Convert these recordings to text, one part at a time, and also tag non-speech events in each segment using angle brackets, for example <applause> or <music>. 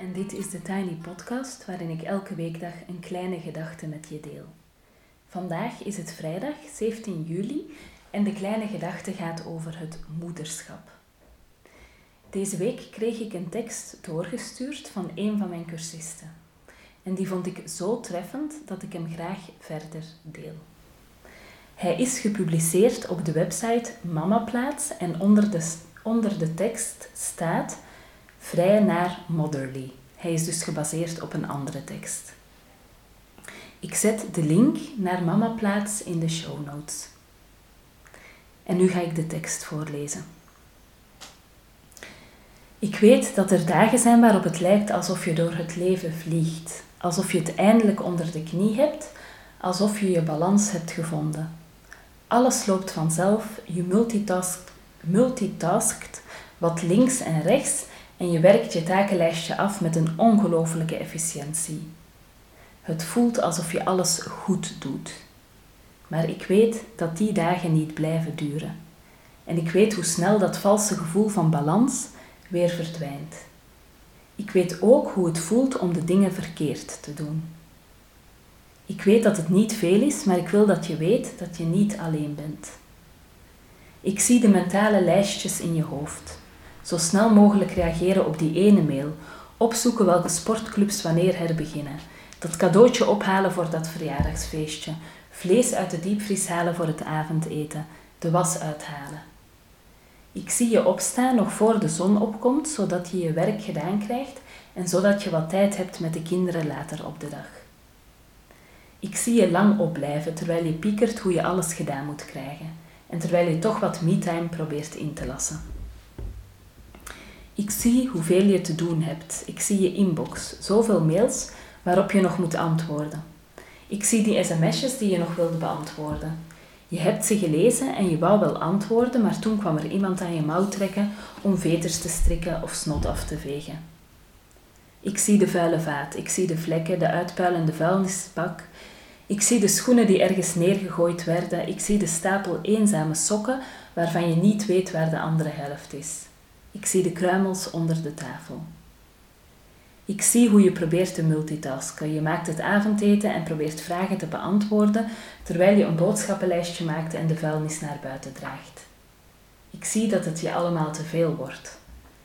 en dit is de Tiny Podcast waarin ik elke weekdag een kleine gedachte met je deel. Vandaag is het vrijdag 17 juli en de kleine gedachte gaat over het moederschap. Deze week kreeg ik een tekst doorgestuurd van een van mijn cursisten. En die vond ik zo treffend dat ik hem graag verder deel. Hij is gepubliceerd op de website Mamaplaats en onder de, onder de tekst staat vrij naar motherly. Hij is dus gebaseerd op een andere tekst. Ik zet de link naar Mamaplaats in de show notes. En nu ga ik de tekst voorlezen. Ik weet dat er dagen zijn waarop het lijkt alsof je door het leven vliegt, alsof je het eindelijk onder de knie hebt, alsof je je balans hebt gevonden. Alles loopt vanzelf, je multitaskt, multitaskt wat links en rechts en je werkt je takenlijstje af met een ongelofelijke efficiëntie. Het voelt alsof je alles goed doet. Maar ik weet dat die dagen niet blijven duren. En ik weet hoe snel dat valse gevoel van balans weer verdwijnt. Ik weet ook hoe het voelt om de dingen verkeerd te doen. Ik weet dat het niet veel is, maar ik wil dat je weet dat je niet alleen bent. Ik zie de mentale lijstjes in je hoofd. Zo snel mogelijk reageren op die ene mail, opzoeken welke sportclubs wanneer herbeginnen, dat cadeautje ophalen voor dat verjaardagsfeestje, vlees uit de diepvries halen voor het avondeten, de was uithalen. Ik zie je opstaan nog voor de zon opkomt, zodat je je werk gedaan krijgt en zodat je wat tijd hebt met de kinderen later op de dag. Ik zie je lang opblijven terwijl je piekert hoe je alles gedaan moet krijgen en terwijl je toch wat me-time probeert in te lassen. Ik zie hoeveel je te doen hebt. Ik zie je inbox, zoveel mails waarop je nog moet antwoorden. Ik zie die sms'jes die je nog wilde beantwoorden. Je hebt ze gelezen en je wou wel antwoorden, maar toen kwam er iemand aan je mouw trekken om veters te strikken of snot af te vegen. Ik zie de vuile vaat, ik zie de vlekken, de uitpuilende vuilnisbak. Ik zie de schoenen die ergens neergegooid werden, ik zie de stapel eenzame sokken waarvan je niet weet waar de andere helft is. Ik zie de kruimels onder de tafel. Ik zie hoe je probeert te multitasken. Je maakt het avondeten en probeert vragen te beantwoorden terwijl je een boodschappenlijstje maakt en de vuilnis naar buiten draagt. Ik zie dat het je allemaal te veel wordt.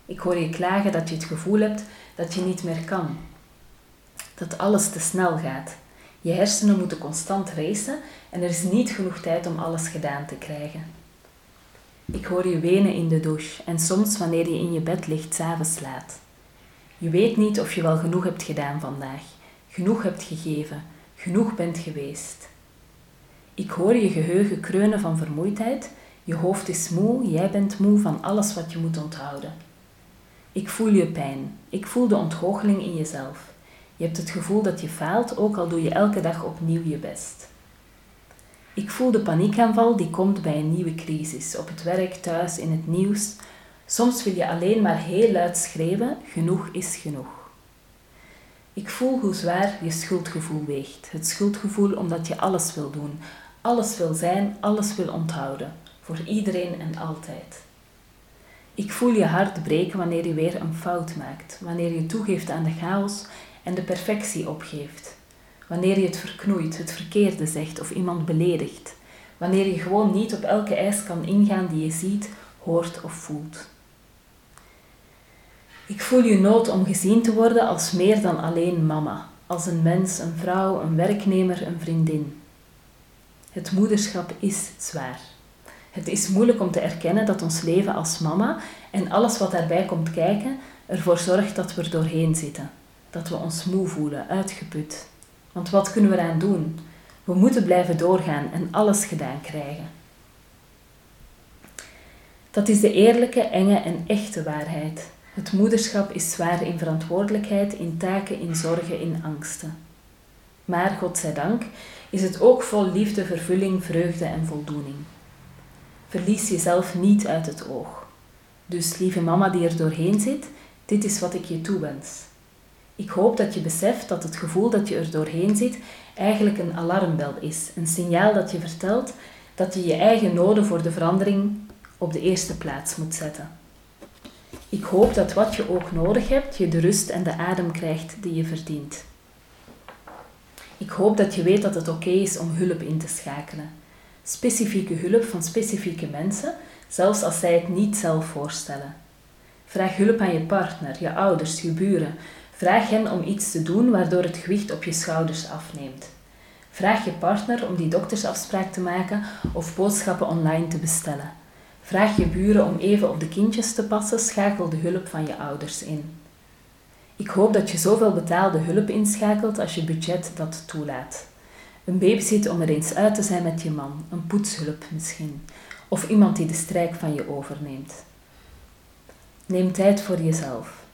Ik hoor je klagen dat je het gevoel hebt dat je niet meer kan. Dat alles te snel gaat. Je hersenen moeten constant racen en er is niet genoeg tijd om alles gedaan te krijgen. Ik hoor je wenen in de douche en soms wanneer je in je bed ligt s'avonds laat. Je weet niet of je wel genoeg hebt gedaan vandaag, genoeg hebt gegeven, genoeg bent geweest. Ik hoor je geheugen kreunen van vermoeidheid, je hoofd is moe, jij bent moe van alles wat je moet onthouden. Ik voel je pijn, ik voel de ontgoocheling in jezelf. Je hebt het gevoel dat je faalt, ook al doe je elke dag opnieuw je best. Ik voel de paniekaanval die komt bij een nieuwe crisis, op het werk, thuis, in het nieuws. Soms wil je alleen maar heel luid schreeuwen: genoeg is genoeg. Ik voel hoe zwaar je schuldgevoel weegt. Het schuldgevoel omdat je alles wil doen, alles wil zijn, alles wil onthouden, voor iedereen en altijd. Ik voel je hart breken wanneer je weer een fout maakt, wanneer je toegeeft aan de chaos en de perfectie opgeeft. Wanneer je het verknoeit, het verkeerde zegt of iemand beledigt. Wanneer je gewoon niet op elke eis kan ingaan die je ziet, hoort of voelt. Ik voel je nood om gezien te worden als meer dan alleen mama, als een mens, een vrouw, een werknemer, een vriendin. Het moederschap is zwaar. Het is moeilijk om te erkennen dat ons leven als mama en alles wat daarbij komt kijken ervoor zorgt dat we er doorheen zitten. Dat we ons moe voelen, uitgeput. Want wat kunnen we eraan doen? We moeten blijven doorgaan en alles gedaan krijgen. Dat is de eerlijke, enge en echte waarheid. Het moederschap is zwaar in verantwoordelijkheid, in taken, in zorgen, in angsten. Maar, godzijdank, is het ook vol liefde, vervulling, vreugde en voldoening. Verlies jezelf niet uit het oog. Dus, lieve mama die er doorheen zit, dit is wat ik je toewens. Ik hoop dat je beseft dat het gevoel dat je er doorheen zit eigenlijk een alarmbel is. Een signaal dat je vertelt dat je je eigen noden voor de verandering op de eerste plaats moet zetten. Ik hoop dat wat je ook nodig hebt, je de rust en de adem krijgt die je verdient. Ik hoop dat je weet dat het oké is om hulp in te schakelen. Specifieke hulp van specifieke mensen, zelfs als zij het niet zelf voorstellen. Vraag hulp aan je partner, je ouders, je buren. Vraag hen om iets te doen waardoor het gewicht op je schouders afneemt. Vraag je partner om die doktersafspraak te maken of boodschappen online te bestellen. Vraag je buren om even op de kindjes te passen, schakel de hulp van je ouders in. Ik hoop dat je zoveel betaalde hulp inschakelt als je budget dat toelaat. Een babysit om er eens uit te zijn met je man, een poetshulp misschien, of iemand die de strijk van je overneemt. Neem tijd voor jezelf.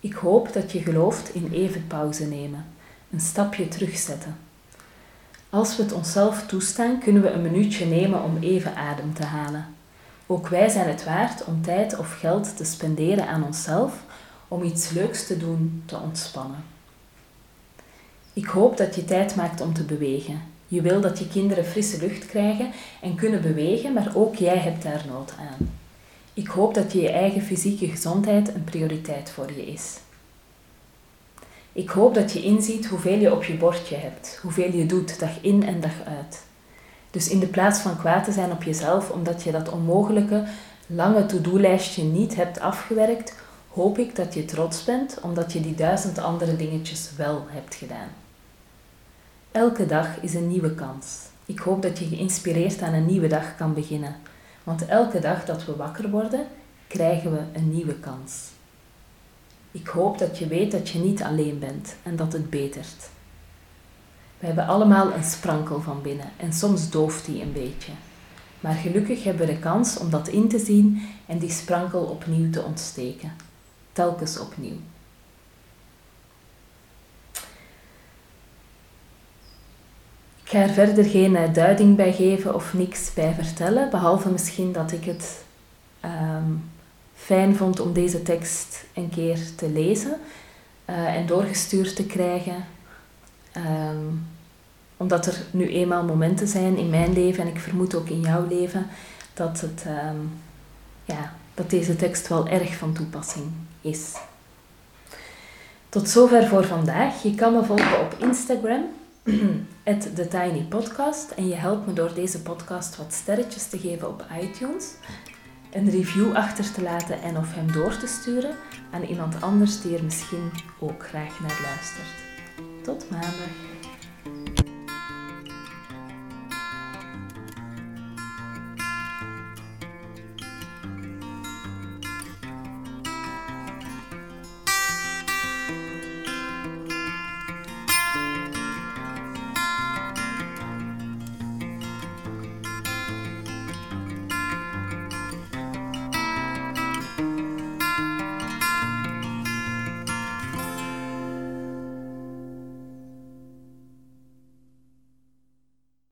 Ik hoop dat je gelooft in even pauze nemen, een stapje terugzetten. Als we het onszelf toestaan, kunnen we een minuutje nemen om even adem te halen. Ook wij zijn het waard om tijd of geld te spenderen aan onszelf, om iets leuks te doen, te ontspannen. Ik hoop dat je tijd maakt om te bewegen. Je wil dat je kinderen frisse lucht krijgen en kunnen bewegen, maar ook jij hebt daar nood aan. Ik hoop dat je eigen fysieke gezondheid een prioriteit voor je is. Ik hoop dat je inziet hoeveel je op je bordje hebt, hoeveel je doet dag in en dag uit. Dus in de plaats van kwaad te zijn op jezelf omdat je dat onmogelijke, lange to-do-lijstje niet hebt afgewerkt, hoop ik dat je trots bent omdat je die duizend andere dingetjes wel hebt gedaan. Elke dag is een nieuwe kans. Ik hoop dat je geïnspireerd aan een nieuwe dag kan beginnen. Want elke dag dat we wakker worden, krijgen we een nieuwe kans. Ik hoop dat je weet dat je niet alleen bent en dat het betert. We hebben allemaal een sprankel van binnen en soms dooft die een beetje. Maar gelukkig hebben we de kans om dat in te zien en die sprankel opnieuw te ontsteken. Telkens opnieuw. Ik ga er verder geen eh, duiding bij geven of niks bij vertellen, behalve misschien dat ik het ehm, fijn vond om deze tekst een keer te lezen uh, en doorgestuurd te krijgen. Um, omdat er nu eenmaal momenten zijn in mijn leven en ik vermoed ook in jouw leven dat, het, um, ja, dat deze tekst wel erg van toepassing is. Tot zover voor vandaag. Je kan me volgen op Instagram <clears throat> at The Tiny Podcast. En je helpt me door deze podcast wat sterretjes te geven op iTunes, een review achter te laten en of hem door te sturen aan iemand anders die er misschien ook graag naar luistert. Tot maandag.